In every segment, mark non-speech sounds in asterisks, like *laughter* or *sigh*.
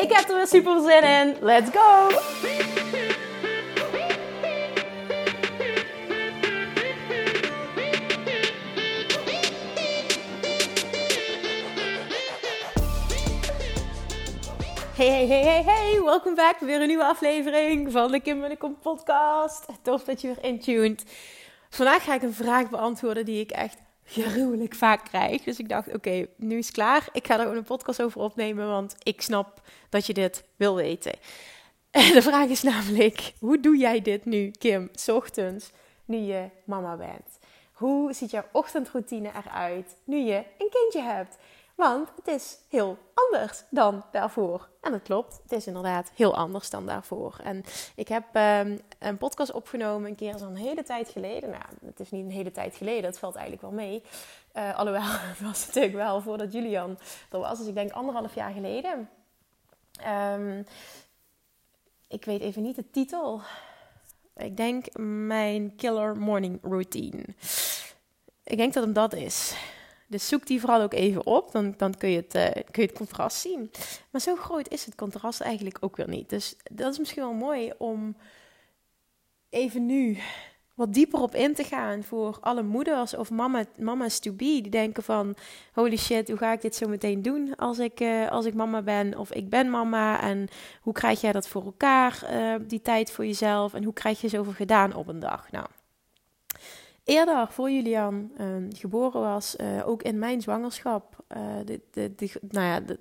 Ik heb er weer super zin in. Let's go! Hey, hey, hey, hey, hey. Welkom back. Weer een nieuwe aflevering van de Kim Kom podcast. Tof dat je weer intuned. Vandaag ga ik een vraag beantwoorden die ik echt gruwelijk vaak krijg. Dus ik dacht, oké, nu is het klaar. Ik ga er ook een podcast over opnemen, want ik snap dat je dit wil weten. *laughs* En de vraag is namelijk, hoe doe jij dit nu, Kim, s ochtends, nu je mama bent? Hoe ziet jouw ochtendroutine eruit nu je een kindje hebt? Want het is heel anders dan daarvoor. En dat klopt, het is inderdaad heel anders dan daarvoor. En ik heb um, een podcast opgenomen een keer zo'n hele tijd geleden. Nou, het is niet een hele tijd geleden, dat valt eigenlijk wel mee. Uh, alhoewel, *laughs* het was natuurlijk wel voordat Julian er was. Dus ik denk anderhalf jaar geleden. Um, ik weet even niet de titel. Ik denk mijn killer morning routine. Ik denk dat hem dat is. Dus zoek die vooral ook even op, dan, dan kun, je het, uh, kun je het contrast zien. Maar zo groot is het contrast eigenlijk ook weer niet. Dus dat is misschien wel mooi om even nu wat dieper op in te gaan voor alle moeders of mama, mama's to be. Die denken van, holy shit, hoe ga ik dit zo meteen doen als ik, uh, als ik mama ben of ik ben mama. En hoe krijg jij dat voor elkaar, uh, die tijd voor jezelf. En hoe krijg je zoveel gedaan op een dag? Nou, eerder, voor Julian uh, geboren was, uh, ook in mijn zwangerschap, uh, de, de, nou ja, de,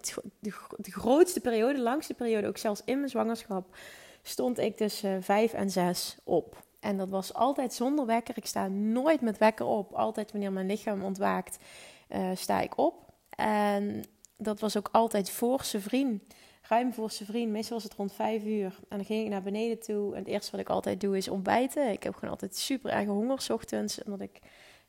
de, grootste periode, de langste periode, ook zelfs in mijn zwangerschap, stond ik tussen vijf en zes op. En dat was altijd zonder wekker. Ik sta nooit met wekker op. Altijd wanneer mijn lichaam ontwaakt, sta ik op. En dat was ook altijd voor zijn vriend ruim voor zijn vriend. Meestal was het rond vijf uur. En dan ging ik naar beneden toe. En het eerste wat ik altijd doe is ontbijten. Ik heb gewoon altijd super erg honger ochtends. Omdat ik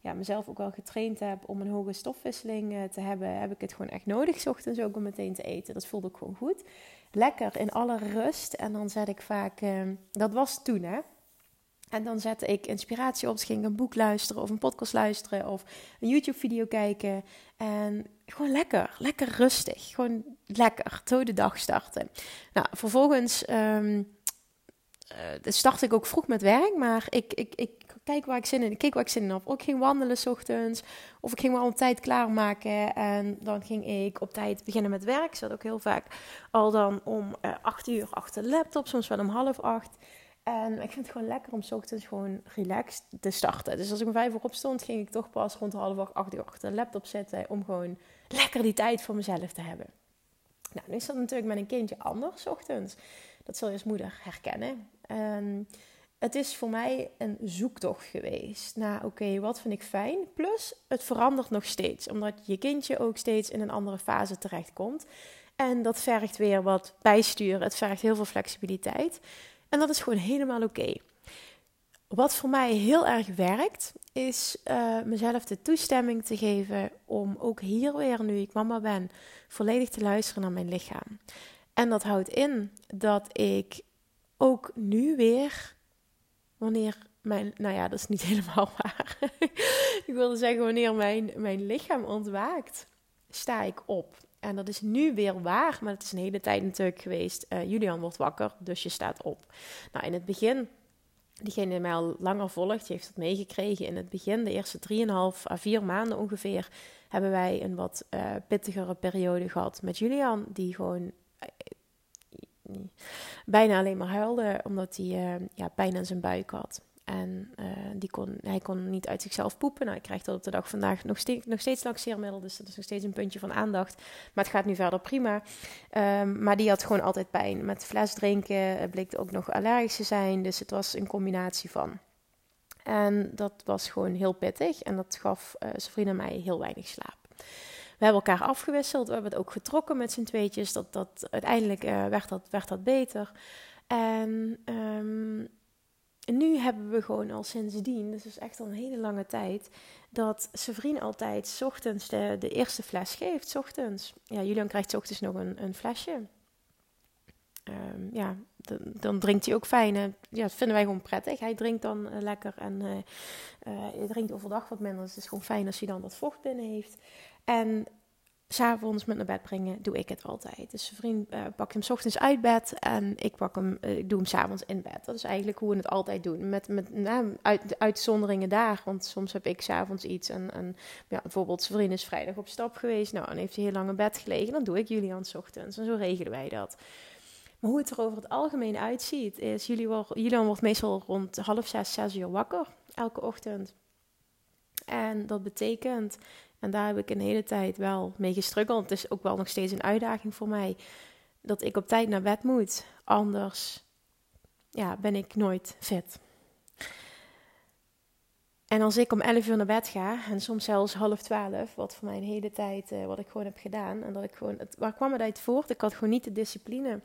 ja, mezelf ook wel getraind heb om een hoge stofwisseling uh, te hebben. Heb ik het gewoon echt nodig ochtends ook om meteen te eten. Dat voelde ik gewoon goed. Lekker in alle rust. En dan zet ik vaak... Uh, dat was toen hè. En dan zette ik inspiratie op. Dus ging ik een boek luisteren of een podcast luisteren of een YouTube-video kijken. En gewoon lekker, lekker rustig. Gewoon lekker, zo de dag starten. Nou, vervolgens um, uh, start ik ook vroeg met werk, maar ik, ik, ik kijk waar ik zin in, ik keek waar ik zin in had. Of ik ging wandelen s ochtends, of ik ging me al op tijd klaarmaken. En dan ging ik op tijd beginnen met werk. Ik zat ook heel vaak al dan om uh, acht uur achter de laptop, soms wel om half acht. En ik vind het gewoon lekker om s ochtends gewoon relaxed te starten. Dus als ik om vijf uur opstond, ging ik toch pas rond half acht, acht uur achter de laptop zitten. Om gewoon lekker die tijd voor mezelf te hebben. Nou, nu is dat natuurlijk met een kindje anders, ochtends. Dat zul je als moeder herkennen. En het is voor mij een zoektocht geweest naar, oké, wat vind ik fijn? Plus, het verandert nog steeds, omdat je kindje ook steeds in een andere fase terechtkomt. En dat vergt weer wat bijsturen. Het vergt heel veel flexibiliteit. En dat is gewoon helemaal oké. Wat voor mij heel erg werkt, is uh, mezelf de toestemming te geven om ook hier weer, nu ik mama ben, volledig te luisteren naar mijn lichaam. En dat houdt in dat ik ook nu weer, wanneer mijn, nou ja, dat is niet *laughs* helemaal waar. ik wilde zeggen, wanneer mijn, mijn lichaam ontwaakt, sta ik op. En dat is nu weer waar, maar het is een hele tijd natuurlijk geweest. Uh, Julian wordt wakker, dus je staat op. Nou, in het begin, diegene die mij al langer volgt, die heeft dat meegekregen. In het begin, de eerste 3,5 à 4 maanden ongeveer, hebben wij een wat uh, pittigere periode gehad met Julian. Die gewoon uh, bijna alleen maar huilde, omdat hij ja, pijn aan zijn buik had. En uh, die kon, hij kon niet uit zichzelf poepen. Nou, ik krijg dat op de dag vandaag nog steeds, nog steeds laxeermiddel. Dus dat is nog steeds een puntje van aandacht. Maar het gaat nu verder prima. Um, maar die had gewoon altijd pijn. Met fles drinken bleek ook nog allergisch te zijn. Dus het was een combinatie van. En dat was gewoon heel pittig. En dat gaf uh, zijn vriend en mij heel weinig slaap. we hebben elkaar afgewisseld. We hebben het ook getrokken met z'n tweetjes. Dat, uiteindelijk uh, werd, dat, dat beter. En um, nu hebben we gewoon al sindsdien, dus is echt al een hele lange tijd, dat zijn vriend altijd s ochtends de, de eerste fles geeft. S ochtends. Ja, Julian krijgt s ochtends nog een, een flesje. Um, ja, dan, dan, drinkt hij ook fijn. En ja, dat vinden wij gewoon prettig. Hij drinkt dan uh, lekker en uh, drinkt overdag wat minder. Dus het is gewoon fijn als hij dan wat vocht binnen heeft. En s'avonds met naar bed brengen, doe ik het altijd. Dus zijn vriend uh, pakt hem s ochtends uit bed en ik pak hem, uh, ik doe hem s'avonds in bed. Dat is eigenlijk hoe we het altijd doen. Met, met nou, uit, de uitzonderingen daar, want soms heb ik s'avonds iets en, en ja, bijvoorbeeld zijn vriend is vrijdag op stap geweest. Nou, dan heeft hij heel lang in bed gelegen, dan doe ik Julian s ochtends en zo regelen wij dat. Maar hoe het er over het algemeen uitziet, is Julian, Julian wordt meestal rond half zes, zes uur wakker, elke ochtend. En dat betekent en daar heb ik een hele tijd wel mee gestruggeld. Het is ook wel nog steeds een uitdaging voor mij dat ik op tijd naar bed moet. Anders ja, ben ik nooit fit. En als ik om 11 uur naar bed ga, en soms zelfs half 12, wat voor mij een hele tijd, uh, wat ik gewoon heb gedaan. En dat ik gewoon, het, waar kwam het uit voort? Ik had gewoon niet de discipline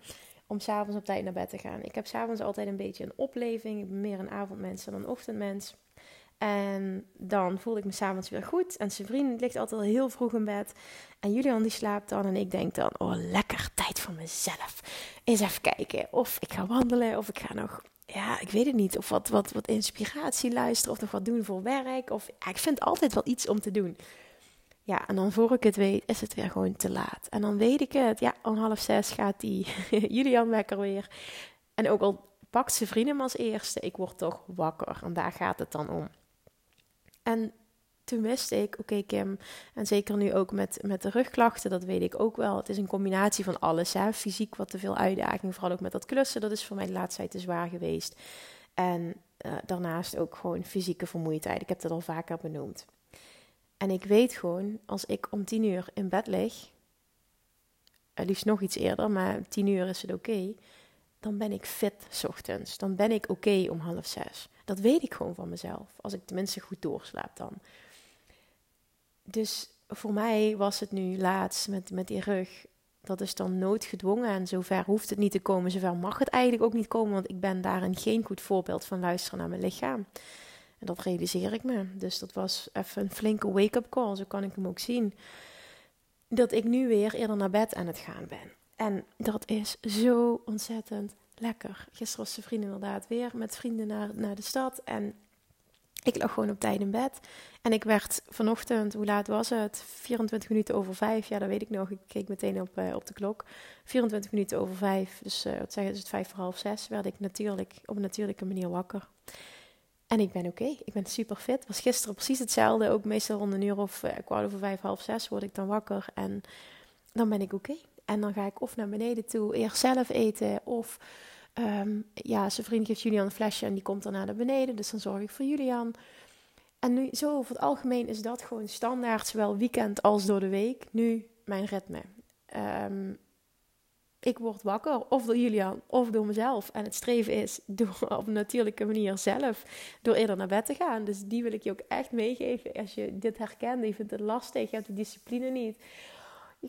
om s'avonds op tijd naar bed te gaan. Ik heb s'avonds altijd een beetje een opleving. Ik ben meer een avondmens dan een ochtendmens. En dan voel ik me s'avonds weer goed. En zijn vriend ligt altijd al heel vroeg in bed. En Julian die slaapt dan. En ik denk dan, oh lekker, tijd voor mezelf. Eens even kijken of ik ga wandelen. Of ik ga nog, ja, ik weet het niet. Of wat, wat, wat inspiratie luisteren. Of nog wat doen voor werk. Of ik vind altijd wel iets om te doen. Ja, en dan voor ik het weet, is het weer gewoon te laat. En dan weet ik het. Ja, om half zes gaat die *laughs* Julian wekker weer. En ook al pakt zijn vrienden hem als eerste, ik word toch wakker. En daar gaat het dan om. En toen wist ik, oké Kim, en zeker nu ook met, met de rugklachten, dat weet ik ook wel. Het is een combinatie van alles. Hè? Fysiek wat te veel uitdaging, vooral ook met dat klussen. Dat is voor mij de laatste tijd te zwaar geweest. En uh, daarnaast ook gewoon fysieke vermoeidheid. Ik heb dat al vaker benoemd. En ik weet gewoon, als ik om tien uur in bed lig, uh, liefst nog iets eerder, maar tien uur is het oké, dan ben ik fit s ochtends. Dan ben ik oké om half zes. Dat weet ik gewoon van mezelf. Als ik tenminste goed doorslaap dan. Dus voor mij was het nu laatst met, met die rug. Dat is dan noodgedwongen en zover hoeft het niet te komen. Zover mag het eigenlijk ook niet komen, want ik ben daarin geen goed voorbeeld van luisteren naar mijn lichaam. En dat realiseer ik me. Dus dat was even een flinke wake-up call, zo kan ik hem ook zien. Dat ik nu weer eerder naar bed aan het gaan ben. En dat is zo ontzettend lekker. Gisteren was de vriend inderdaad weer met vrienden naar, naar de stad. En ik lag gewoon op tijd in bed. En ik werd vanochtend, hoe laat was het? 24 minuten over vijf. Ja, dat weet ik nog. Ik keek meteen op, uh, op de klok. 24 minuten over vijf. Dus uh, wat zeggen is het vijf voor half zes. Werd ik natuurlijk op een natuurlijke manier wakker. En ik ben oké. Ik ben super fit. Was gisteren precies hetzelfde. Ook meestal rond een uur of uh, kwart over vijf, half zes word ik dan wakker. En dan ben ik oké. En dan ga ik of naar beneden toe, eerst zelf eten. Of um, ja, zijn vriend geeft Julian een flesje en die komt dan naar beneden. Dus dan zorg ik voor Julian. En nu, zo over het algemeen is dat gewoon standaard, zowel weekend als door de week. Nu mijn ritme. Um, ik word wakker, of door Julian, of door mezelf. En het streven is door *laughs* op een natuurlijke manier zelf, door eerder naar bed te gaan. Dus die wil ik je ook echt meegeven. Als je dit herkent, je vindt het lastig, je hebt de discipline niet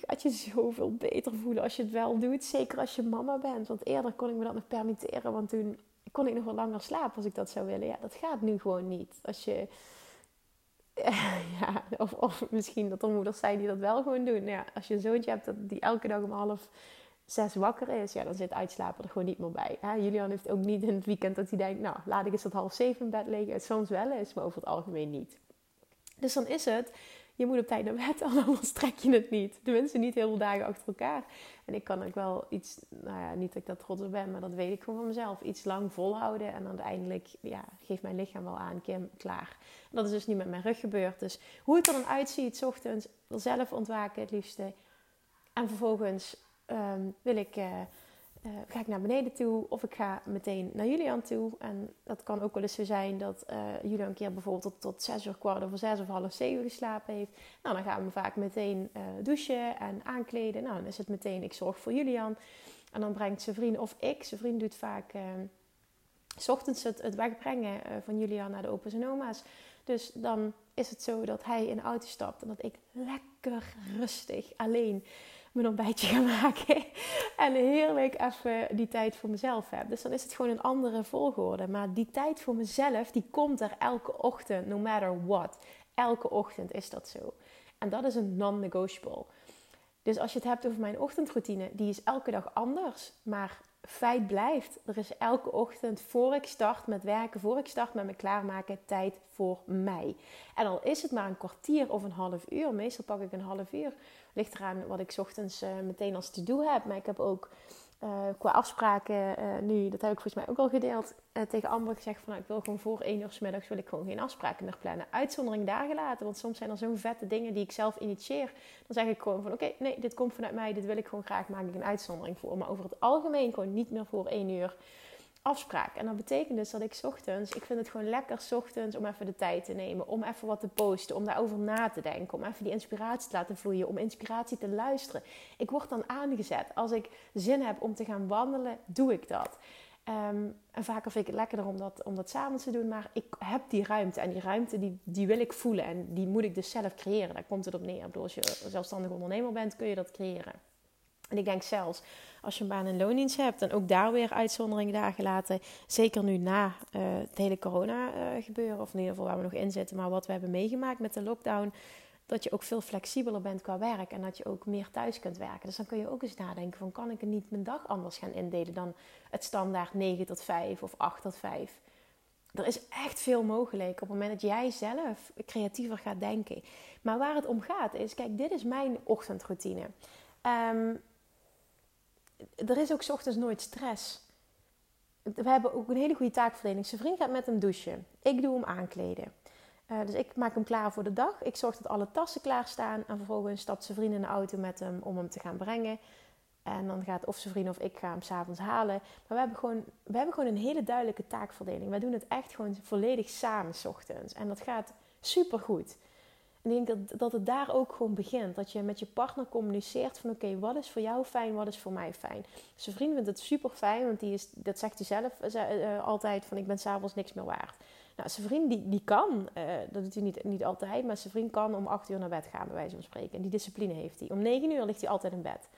je gaat je zoveel beter voelen als je het wel doet. Zeker als je mama bent. Want eerder kon ik me dat nog permitteren. Want toen kon ik nog wel langer slapen als ik dat zou willen. Ja, dat gaat nu gewoon niet. Als je... *laughs* Ja, of, of misschien dat er moeders zijn die dat wel gewoon doen. Ja, als je een zoontje hebt dat die elke dag om half zes wakker is, ja, dan zit uitslapen er gewoon niet meer bij. Hè? Julian heeft ook niet in het weekend dat hij denkt, nou, laat ik eens tot half zeven in bed liggen. Soms wel eens, maar over het algemeen niet. Dus dan is het je moet op tijd naar bed, *laughs* anders trek je het niet. Tenminste, niet heel veel dagen achter elkaar. En ik kan ook wel iets, nou ja, niet dat ik dat trots op ben, maar dat weet ik gewoon van mezelf. Iets lang volhouden en uiteindelijk ja, geeft mijn lichaam wel aan, Kim, klaar. Dat is dus niet met mijn rug gebeurd. Dus hoe het er dan uitziet, ochtends, zelf ontwaken het liefste. En vervolgens ehm, wil ik... Uh, uh, ga ik naar beneden toe of ik ga meteen naar Julian toe. En dat kan ook wel eens zo zijn dat uh, Julian een keer bijvoorbeeld tot, zes uur, kwart over zes of half zeven geslapen heeft. Nou, dan gaan we vaak meteen uh, douchen en aankleden. Nou, dan is het meteen, ik zorg voor Julian. En dan brengt zijn vriend of ik, zijn vriend doet vaak s ochtends het, het wegbrengen van Julian naar de opa's en oma's. Dus dan is het zo dat hij in de auto stapt en dat ik lekker rustig alleen mijn ontbijtje ga maken. *laughs* En heerlijk even die tijd voor mezelf heb. Dus dan is het gewoon een andere volgorde. Maar die tijd voor mezelf, die komt er elke ochtend, no matter what. Elke ochtend is dat zo. En dat is een non-negotiable. Dus als je het hebt over mijn ochtendroutine, die is elke dag anders. Maar feit blijft, er is elke ochtend voor ik start met werken, voor ik start met me klaarmaken, tijd voor mij. En al is het maar een kwartier of een half uur, meestal pak ik een half uur. Ligt eraan wat ik ochtends uh, meteen als to-do heb. Maar ik heb ook uh, qua afspraken uh, nu, dat heb ik volgens mij ook al gedeeld, uh, tegen Amber gezegd van nou, ik wil gewoon voor één uur s middags wil ik gewoon geen afspraken meer plannen. Uitzondering daar gelaten, want soms zijn er zo'n vette dingen die ik zelf initieer. Dan zeg ik gewoon van oké, nee, dit komt vanuit mij, dit wil ik gewoon graag, maak ik een uitzondering voor. Maar over het algemeen gewoon niet meer voor één uur afspraak. En dat betekent dus dat ik ochtends, ik vind het gewoon lekker ochtends om even de tijd te nemen, om even wat te posten, om daarover na te denken, om even die inspiratie te laten vloeien, om inspiratie te luisteren. Ik word dan aangezet. Als ik zin heb om te gaan wandelen, doe ik dat. Um, en vaker vind ik het lekkerder om dat, om dat s'avonds te doen. Maar ik heb die ruimte. En die ruimte die, die wil ik voelen. En die moet ik dus zelf creëren. Daar komt het op neer. Als je zelfstandig ondernemer bent, kun je dat creëren. En ik denk zelfs als je een baan- en loondienst hebt, en ook daar weer uitzonderingen dagen laten. Zeker nu na uh, het hele corona uh, gebeuren, of in ieder geval waar we nog in zitten, maar wat we hebben meegemaakt met de lockdown. Dat je ook veel flexibeler bent qua werk en dat je ook meer thuis kunt werken. Dus dan kun je ook eens nadenken van kan ik niet mijn dag anders gaan indelen dan het standaard 9 tot 5 of 8 tot 5. Er is echt veel mogelijk op het moment dat jij zelf creatiever gaat denken. Maar waar het om gaat is, kijk, dit is mijn ochtendroutine. Um, er is ook s ochtends nooit stress. We hebben ook een hele goede taakverdeling. Zijn vriend gaat met hem douchen. Ik doe hem aankleden. Uh, dus ik maak hem klaar voor de dag. Ik zorg dat alle tassen klaar staan. En vervolgens stapt zijn vriend in de auto met hem om hem te gaan brengen. En dan gaat of zijn vriend of ik ga hem s'avonds halen. Maar we hebben, gewoon, we hebben gewoon een hele duidelijke taakverdeling. Wij doen het echt gewoon volledig samen s ochtends. En dat gaat super goed ik denk dat, dat het daar ook gewoon begint. Dat je met je partner communiceert van oké, wat is voor jou fijn, wat is voor mij fijn. Zijn vriend vindt het super fijn, want die is, dat zegt hij zelf uh, altijd van ik ben s'avonds niks meer waard. Nou, zijn vriend die, die kan, uh, dat doet hij niet, niet altijd, maar zijn vriend kan om acht uur naar bed gaan bij wijze van spreken. En die discipline heeft hij. Om negen uur ligt hij altijd in bed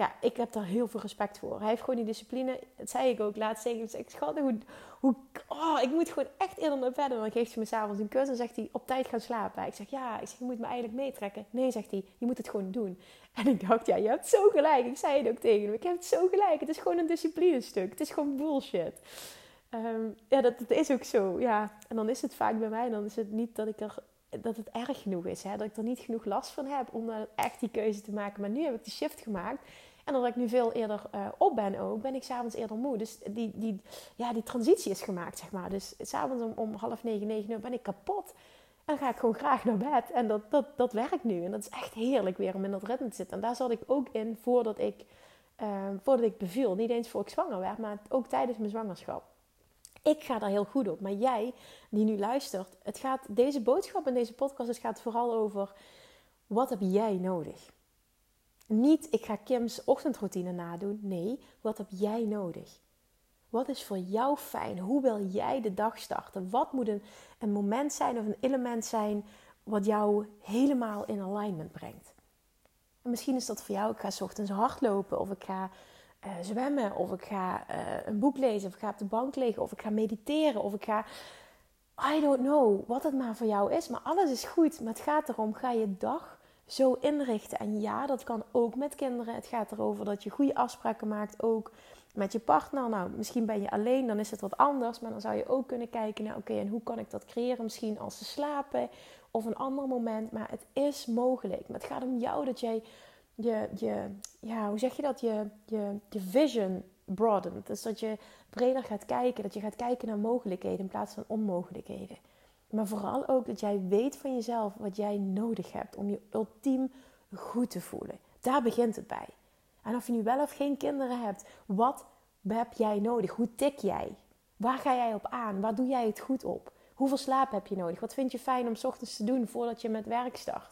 ja, ik heb daar heel veel respect voor. Hij heeft gewoon die discipline. Dat zei ik ook laatst tegen hem. Ik schat, hoe, hoe, oh, ik moet gewoon echt eerder naar bed. En dan geeft hij me s'avonds een kus en zegt hij op tijd gaan slapen. Ik zeg, ja, ik zeg, je moet me eigenlijk meetrekken. Nee, zegt hij, je moet het gewoon doen. En ik dacht, ja, je hebt zo gelijk. Ik zei het ook tegen hem. Ik heb het zo gelijk. Het is gewoon een discipline stuk. Het is gewoon bullshit. Um, ja, dat, is ook zo. Ja. En dan is het vaak bij mij, dan is het niet dat ik er dat het erg genoeg is. Hè? Dat ik er niet genoeg last van heb om echt die keuze te maken. Maar nu heb ik die shift gemaakt. En doordat ik nu veel eerder uh, op ben ook, ben ik s'avonds eerder moe. Dus die, die, ja, die transitie is gemaakt, zeg maar. Dus s'avonds om, om half negen, negen uur ben ik kapot. En ga ik gewoon graag naar bed. En dat, dat, dat werkt nu. En dat is echt heerlijk weer om in dat ritme te zitten. En daar zat ik ook in voordat ik, uh, voordat ik beviel. Niet eens voor ik zwanger werd, maar ook tijdens mijn zwangerschap. Ik ga daar heel goed op. Maar jij, die nu luistert, het gaat, deze boodschap en deze podcast, het gaat vooral over wat heb jij nodig? Niet, ik ga Kim's ochtendroutine nadoen. Nee, wat heb jij nodig? Wat is voor jou fijn? Hoe wil jij de dag starten? Wat moet een, moment zijn of een element zijn wat jou helemaal in alignment brengt? En misschien is dat voor jou, ik ga s ochtends hardlopen of ik ga uh, zwemmen of ik ga uh, een boek lezen of ik ga op de bank liggen of ik ga mediteren of ik ga... I don't know wat het maar voor jou is, maar alles is goed. Maar het gaat erom, ga je dag zo inrichten. En ja, dat kan ook met kinderen. Het gaat erover dat je goede afspraken maakt, ook met je partner. Nou, misschien ben je alleen, dan is het wat anders. Maar dan zou je ook kunnen kijken naar, oké, en hoe kan ik dat creëren? Misschien als ze slapen of een ander moment. Maar het is mogelijk. Maar het gaat om jou dat jij je, je ja, hoe zeg je dat? Je, je, je vision broadent. Dus dat je breder gaat kijken. Dat je gaat kijken naar mogelijkheden in plaats van onmogelijkheden. Maar vooral ook dat jij weet van jezelf wat jij nodig hebt om je ultiem goed te voelen. Daar begint het bij. En of je nu wel of geen kinderen hebt, wat heb jij nodig? Hoe tik jij? Waar ga jij op aan? Waar doe jij het goed op? Hoeveel slaap heb je nodig? Wat vind je fijn om s ochtends te doen voordat je met werk start?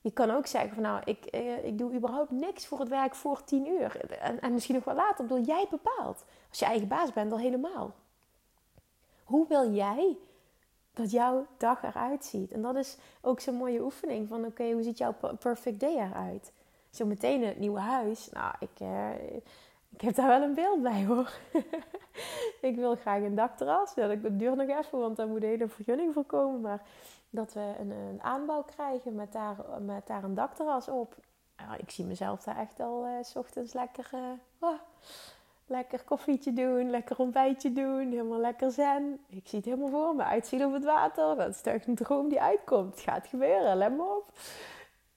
Je kan ook zeggen van nou, ik, eh, ik doe überhaupt niks voor het werk voor tien uur. En, en misschien nog wel later. Ik bedoel, jij bepaalt. Als je eigen baas bent, al helemaal. Hoe wil jij dat jouw dag eruit ziet. En dat is ook zo'n mooie oefening van oké, hoe ziet jouw perfect day eruit? Zo meteen het nieuwe huis. Nou, ik, eh, ik heb daar wel een beeld bij hoor. *laughs* ik wil graag een dakterras. Ja, dat duurt nog even, want daar moet een hele vergunning voor komen. Maar dat we een, een aanbouw krijgen met daar, met daar een dakterras op. Ik zie mezelf daar echt al uh, s ochtends lekker, uh, oh, lekker koffietje doen, lekker ontbijtje doen, helemaal lekker zen. Ik zie het helemaal voor me, uitzien op het water. Dat is toch een droom die uitkomt. Het gaat gebeuren, let op.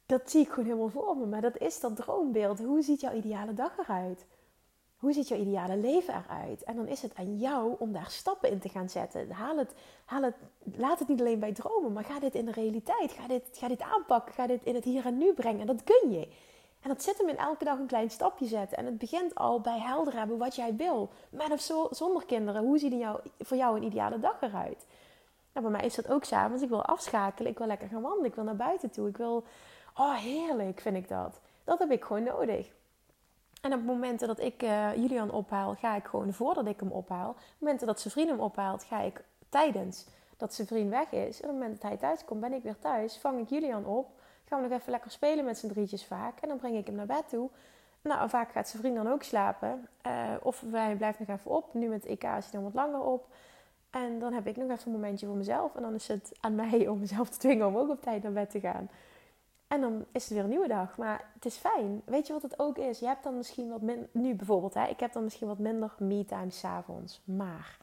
Dat zie ik gewoon helemaal voor me. Maar dat is dat droombeeld. Hoe ziet jouw ideale dag eruit? Hoe ziet jouw ideale leven eruit? En dan is het aan jou om daar stappen in te gaan zetten. Haal het, haal het, laat het niet alleen bij dromen, maar ga dit in de realiteit. Ga dit, ga dit aanpakken. Ga dit in het hier en nu brengen. En dat kun je. En dat zit hem in elke dag een klein stapje zetten. En het begint al bij helder hebben wat jij wil. Met of zo, zonder kinderen. Hoe ziet jou, voor jou een ideale dag eruit? Nou, bij mij is dat ook samen. Ik wil afschakelen. Ik wil lekker gaan wandelen. Ik wil naar buiten toe. Ik wil... Oh, heerlijk vind ik dat. Dat heb ik gewoon nodig. En op momenten dat ik uh, Julian ophaal, ga ik gewoon voordat ik hem ophaal. Op momenten dat zijn vriend hem ophaalt, ga ik tijdens dat zijn vriend weg is. En op het moment dat hij thuis komt, ben ik weer thuis. Vang ik Julian op. Gaan we nog even lekker spelen met z'n drietjes vaak. En dan breng ik hem naar bed toe. Nou, vaak gaat zijn vriend dan ook slapen. Uh, of hij blijft nog even op. Nu met EK is hij dan wat langer op. En dan heb ik nog even een momentje voor mezelf. En dan is het aan mij om mezelf te dwingen om ook op tijd naar bed te gaan. En dan is het weer een nieuwe dag. Maar het is fijn. Weet je wat het ook is? Je hebt dan misschien wat minder... Nu bijvoorbeeld, hè, ik heb dan misschien wat minder me-time s'avonds. Maar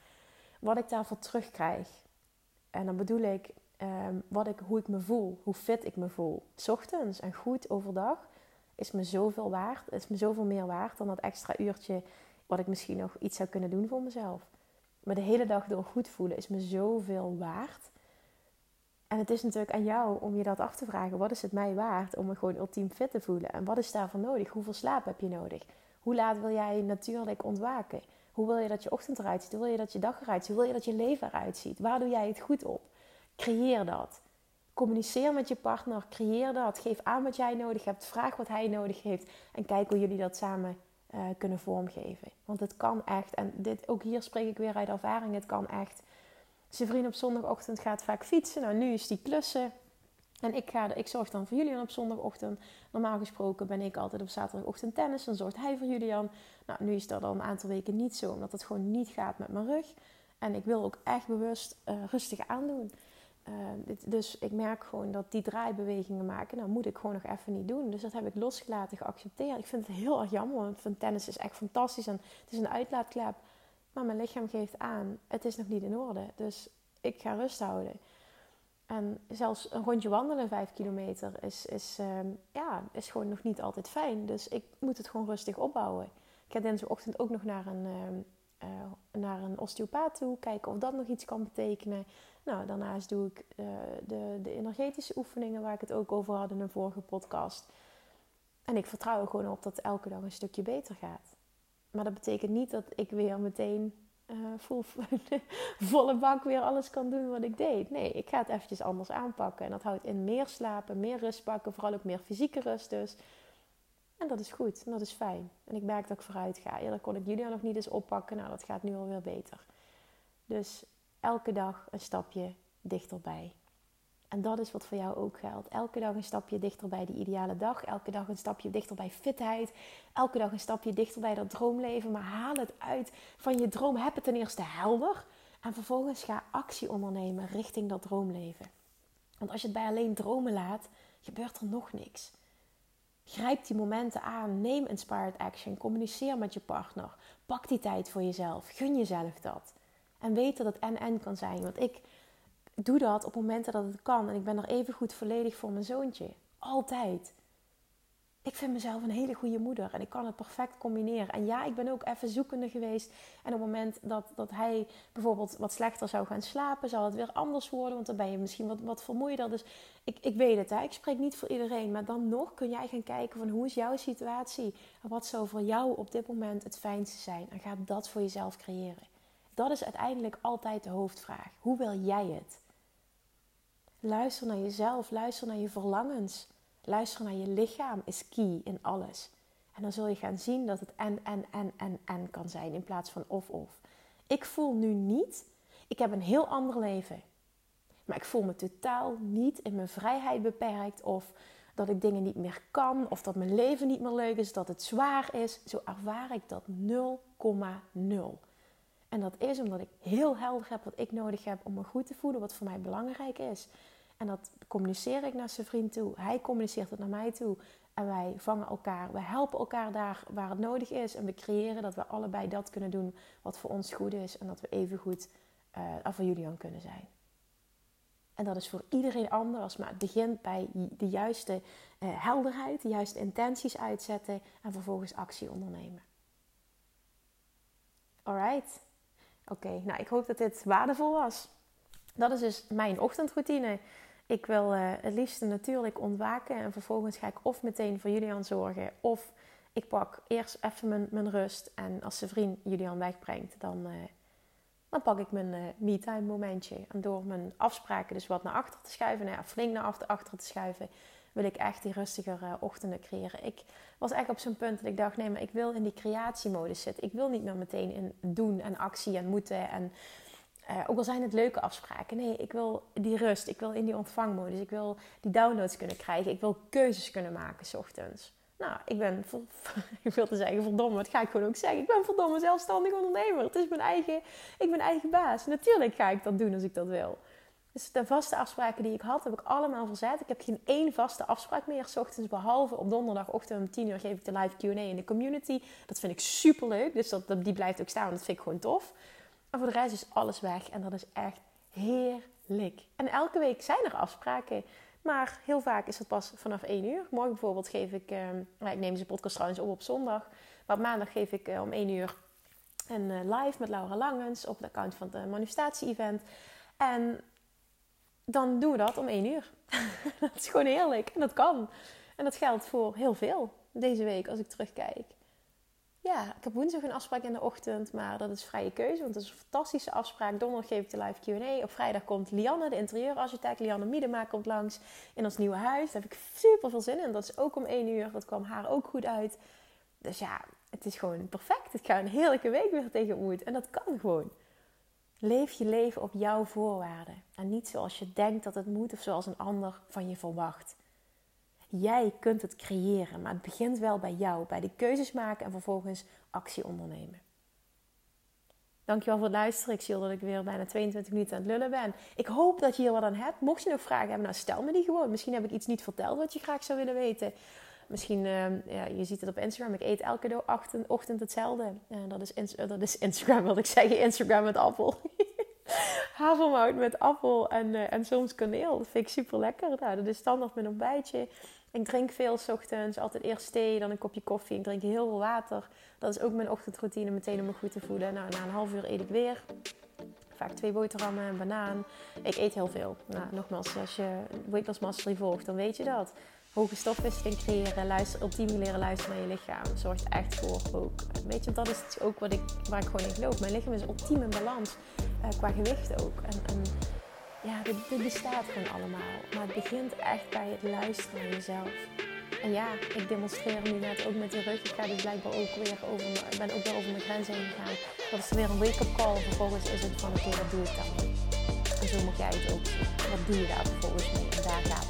wat ik daarvoor terugkrijg... En dan bedoel ik ehm, wat ik, hoe ik me voel. Hoe fit ik me voel. Ochtends en goed overdag is me zoveel waard. Is me zoveel meer waard dan dat extra uurtje... wat ik misschien nog iets zou kunnen doen voor mezelf. Maar de hele dag door goed voelen is me zoveel waard en het is natuurlijk aan jou om je dat af te vragen. Wat is het mij waard om me gewoon ultiem fit te voelen? En wat is daarvoor nodig? Hoeveel slaap heb je nodig? Hoe laat wil jij natuurlijk ontwaken? Hoe wil je dat je ochtend eruit ziet? Hoe wil je dat je dag eruit ziet? Hoe wil je dat je leven eruit ziet? Waar doe jij het goed op? Creëer dat. Communiceer met je partner. Creëer dat. Geef aan wat jij nodig hebt. Vraag wat hij nodig heeft. En kijk hoe jullie dat samen uh, kunnen vormgeven. Want het kan echt. En dit, ook hier spreek ik weer uit ervaring. Het kan echt zijn op zondagochtend gaat vaak fietsen. Nou, nu is die klussen. En ik, ga, ik zorg dan voor Julian op zondagochtend. Normaal gesproken ben ik altijd op zaterdagochtend tennis. Dan zorgt hij voor Julian. Nou, nu is dat al een aantal weken niet zo. Omdat het gewoon niet gaat met mijn rug. En ik wil ook echt bewust uh, rustig aandoen. Dit, dus ik merk gewoon dat die draaibewegingen maken, nou moet ik gewoon nog even niet doen. Dus dat heb ik losgelaten, geaccepteerd. Ik vind het heel erg jammer, want van tennis is echt fantastisch en het is een uitlaatklep. Maar mijn lichaam geeft aan, het is nog niet in orde. Dus ik ga rust houden. En zelfs een rondje wandelen, vijf kilometer, is, is, uh, ja, is gewoon nog niet altijd fijn. Dus ik moet het gewoon rustig opbouwen. Ik ga dinsdagochtend ook nog naar een, uh, naar een osteopaat toe. Kijken of dat nog iets kan betekenen. Nou, daarnaast doe ik uh, de, de energetische oefeningen waar ik het ook over had in een vorige podcast. En ik vertrouw er gewoon op dat elke dag een stukje beter gaat. Maar dat betekent niet dat ik weer meteen vol, *laughs* volle bak weer alles kan doen wat ik deed. Nee, ik ga het eventjes anders aanpakken. En dat houdt in meer slapen, meer rust pakken, vooral ook meer fysieke rust dus. En dat is goed en dat is fijn. En ik merk dat ik vooruit ga. Eerder kon ik Julia nog niet eens oppakken. Nou, dat gaat nu alweer beter. Dus elke dag een stapje dichterbij. En dat is wat voor jou ook geldt. Elke dag een stapje dichter bij die ideale dag. Elke dag een stapje dichter bij fitheid. Elke dag een stapje dichter bij dat droomleven. Maar haal het uit van je droom. Heb het ten eerste helder. En vervolgens ga actie ondernemen richting dat droomleven. Want als je het bij alleen dromen laat, gebeurt er nog niks. Grijp die momenten aan. Neem inspired action. Communiceer met je partner. Pak die tijd voor jezelf. Gun jezelf dat. En weet dat het en-en kan zijn. Want ik doe dat op momenten dat het kan. En ik ben er even goed volledig voor mijn zoontje. Altijd. Ik vind mezelf een hele goede moeder en ik kan het perfect combineren. En ja, ik ben ook even zoekende geweest. En op het moment dat, dat hij bijvoorbeeld wat slechter zou gaan slapen, zal het weer anders worden. Want dan ben je misschien wat, wat vermoeider. Dus ik, ik weet het, hè? ik spreek niet voor iedereen. Maar dan nog kun jij gaan kijken van hoe is jouw situatie? En wat zou voor jou op dit moment het fijnste zijn? En ga dat voor jezelf creëren. Dat is uiteindelijk altijd de hoofdvraag. Hoe wil jij het? Luister naar jezelf, luister naar je verlangens. Luister naar je lichaam is key in alles. En dan zul je gaan zien dat het en, en, en, en, en kan zijn in plaats van of, of. Ik voel nu niet, ik heb een heel ander leven. Maar ik voel me totaal niet in mijn vrijheid beperkt of dat ik dingen niet meer kan of dat mijn leven niet meer leuk is, dat het zwaar is. Zo ervaar ik dat 0,0. En dat is omdat ik heel helder heb wat ik nodig heb om me goed te voelen, wat voor mij belangrijk is. En dat communiceer ik naar zijn vriend toe. Hij communiceert het naar mij toe. En wij vangen elkaar, we helpen elkaar daar waar het nodig is. En we creëren dat we allebei dat kunnen doen wat voor ons goed is. En dat we even goed uh, voor Julian kunnen zijn. En dat is voor iedereen anders, maar het begint bij de juiste uh, helderheid, de juiste intenties uitzetten en vervolgens actie ondernemen. Alright. Oké, nou ik hoop dat dit waardevol was. Dat is dus mijn ochtendroutine. Ik wil uh, het liefste natuurlijk ontwaken en vervolgens ga ik of meteen voor Julian zorgen of ik pak eerst even mijn, mijn rust en als zijn vriend Julian wegbrengt, dan, uh, dan pak ik mijn uh, me-time momentje. En door mijn afspraken dus wat naar achter te schuiven, nou ja, flink naar achter te schuiven, wil ik echt die rustigere ochtenden creëren. Ik was echt op zo'n punt dat ik dacht, nee, maar ik wil in die creatiemodus zitten. Ik wil niet meer meteen in doen en actie en moeten en uh, ook al zijn het leuke afspraken. Nee, ik wil die rust. Ik wil in die ontvangmodus. Ik wil die downloads kunnen krijgen. Ik wil keuzes kunnen maken s ochtends. Nou, ik ben, *laughs* ik wil te zeggen verdomme, dat ga ik gewoon ook zeggen. Ik ben verdomme zelfstandig ondernemer. Het is mijn eigen, ik ben eigen baas. Natuurlijk ga ik dat doen als ik dat wil. Dus de vaste afspraken die ik had, heb ik allemaal verzet. Ik heb geen één vaste afspraak meer s ochtends. Behalve op donderdagochtend om 10 uur geef ik de live Q&A in de community. Dat vind ik super leuk. Dus dat, die blijft ook staan. Dat vind ik gewoon tof. Maar voor de rest is alles weg en dat is echt heerlijk. En elke week zijn er afspraken. Maar heel vaak is het pas vanaf 1 uur. Morgen bijvoorbeeld geef ik, uh, ik neem deze podcast trouwens op op zondag. Maar op maandag geef ik uh, om 1 uur een uh, live met Laura Langens op de account van het manifestatie-event. En dan doen we dat om 1 uur. *laughs* dat is gewoon heerlijk en dat kan. En dat geldt voor heel veel deze week als ik terugkijk. Ja, ik heb woensdag een afspraak in de ochtend, maar dat is vrije keuze, want dat is een fantastische afspraak. Donderdag geef ik de live Q&A. Op vrijdag komt Lianne, de interieurarchitect, Lianne Miedema, komt langs in ons nieuwe huis. Daar heb ik super veel zin in. Dat is ook om 1 uur. Dat kwam haar ook goed uit. Dus ja, het is gewoon perfect. Ik ga een heerlijke week weer tegemoet. En dat kan gewoon. Leef je leven op jouw voorwaarden. En niet zoals je denkt dat het moet of zoals een ander van je verwacht. Jij kunt het creëren, maar het begint wel bij jou, bij de keuzes maken en vervolgens actie ondernemen. Dankjewel voor het luisteren. Ik zie al dat ik weer bijna 22 minuten aan het lullen ben. Ik hoop dat je hier wat aan hebt. Mocht je nog vragen hebben, nou stel me die gewoon. Misschien heb ik iets niet verteld wat je graag zou willen weten. Misschien, uh, ja, je ziet het op Instagram. Ik eet elke ochtend hetzelfde. Uh, dat, is dat is Instagram, *laughs* wil ik zeggen. Instagram met appel. *laughs* Havermout met appel en, uh, en soms kaneel. Dat vind ik super lekker. Nou, dat is standaard mijn ontbijtje. Ik drink veel ochtends, altijd eerst thee, dan een kopje koffie. Ik drink heel veel water. Dat is ook mijn ochtendroutine, meteen om me goed te voelen. Nou, na een half uur eet ik weer. Vaak twee boterhammen, een banaan. Ik eet heel veel. Nou, nogmaals, als je Weight Mastery volgt, dan weet je dat. Hoge stofwisseling creëren, luister, leren luisteren naar je lichaam. Zorgt echt voor ook. Weet je, dat is ook wat ik, waar ik gewoon in geloof. Mijn lichaam is ultiem in balans. Uh, qua gewicht ook. En, en ja, dit, bestaat gewoon allemaal. Maar het begint echt bij het luisteren naar jezelf. En ja, ik demonstreer nu net ook met die rug. Ik ga dus blijkbaar ook weer over, ben ook weer over mijn grens heen gegaan. Dat is weer een wake-up call. Vervolgens is het van, oké, okay, doe ik dan? En zo moet jij het ook zien. Wat doe je daar vervolgens mee? En daar gaat.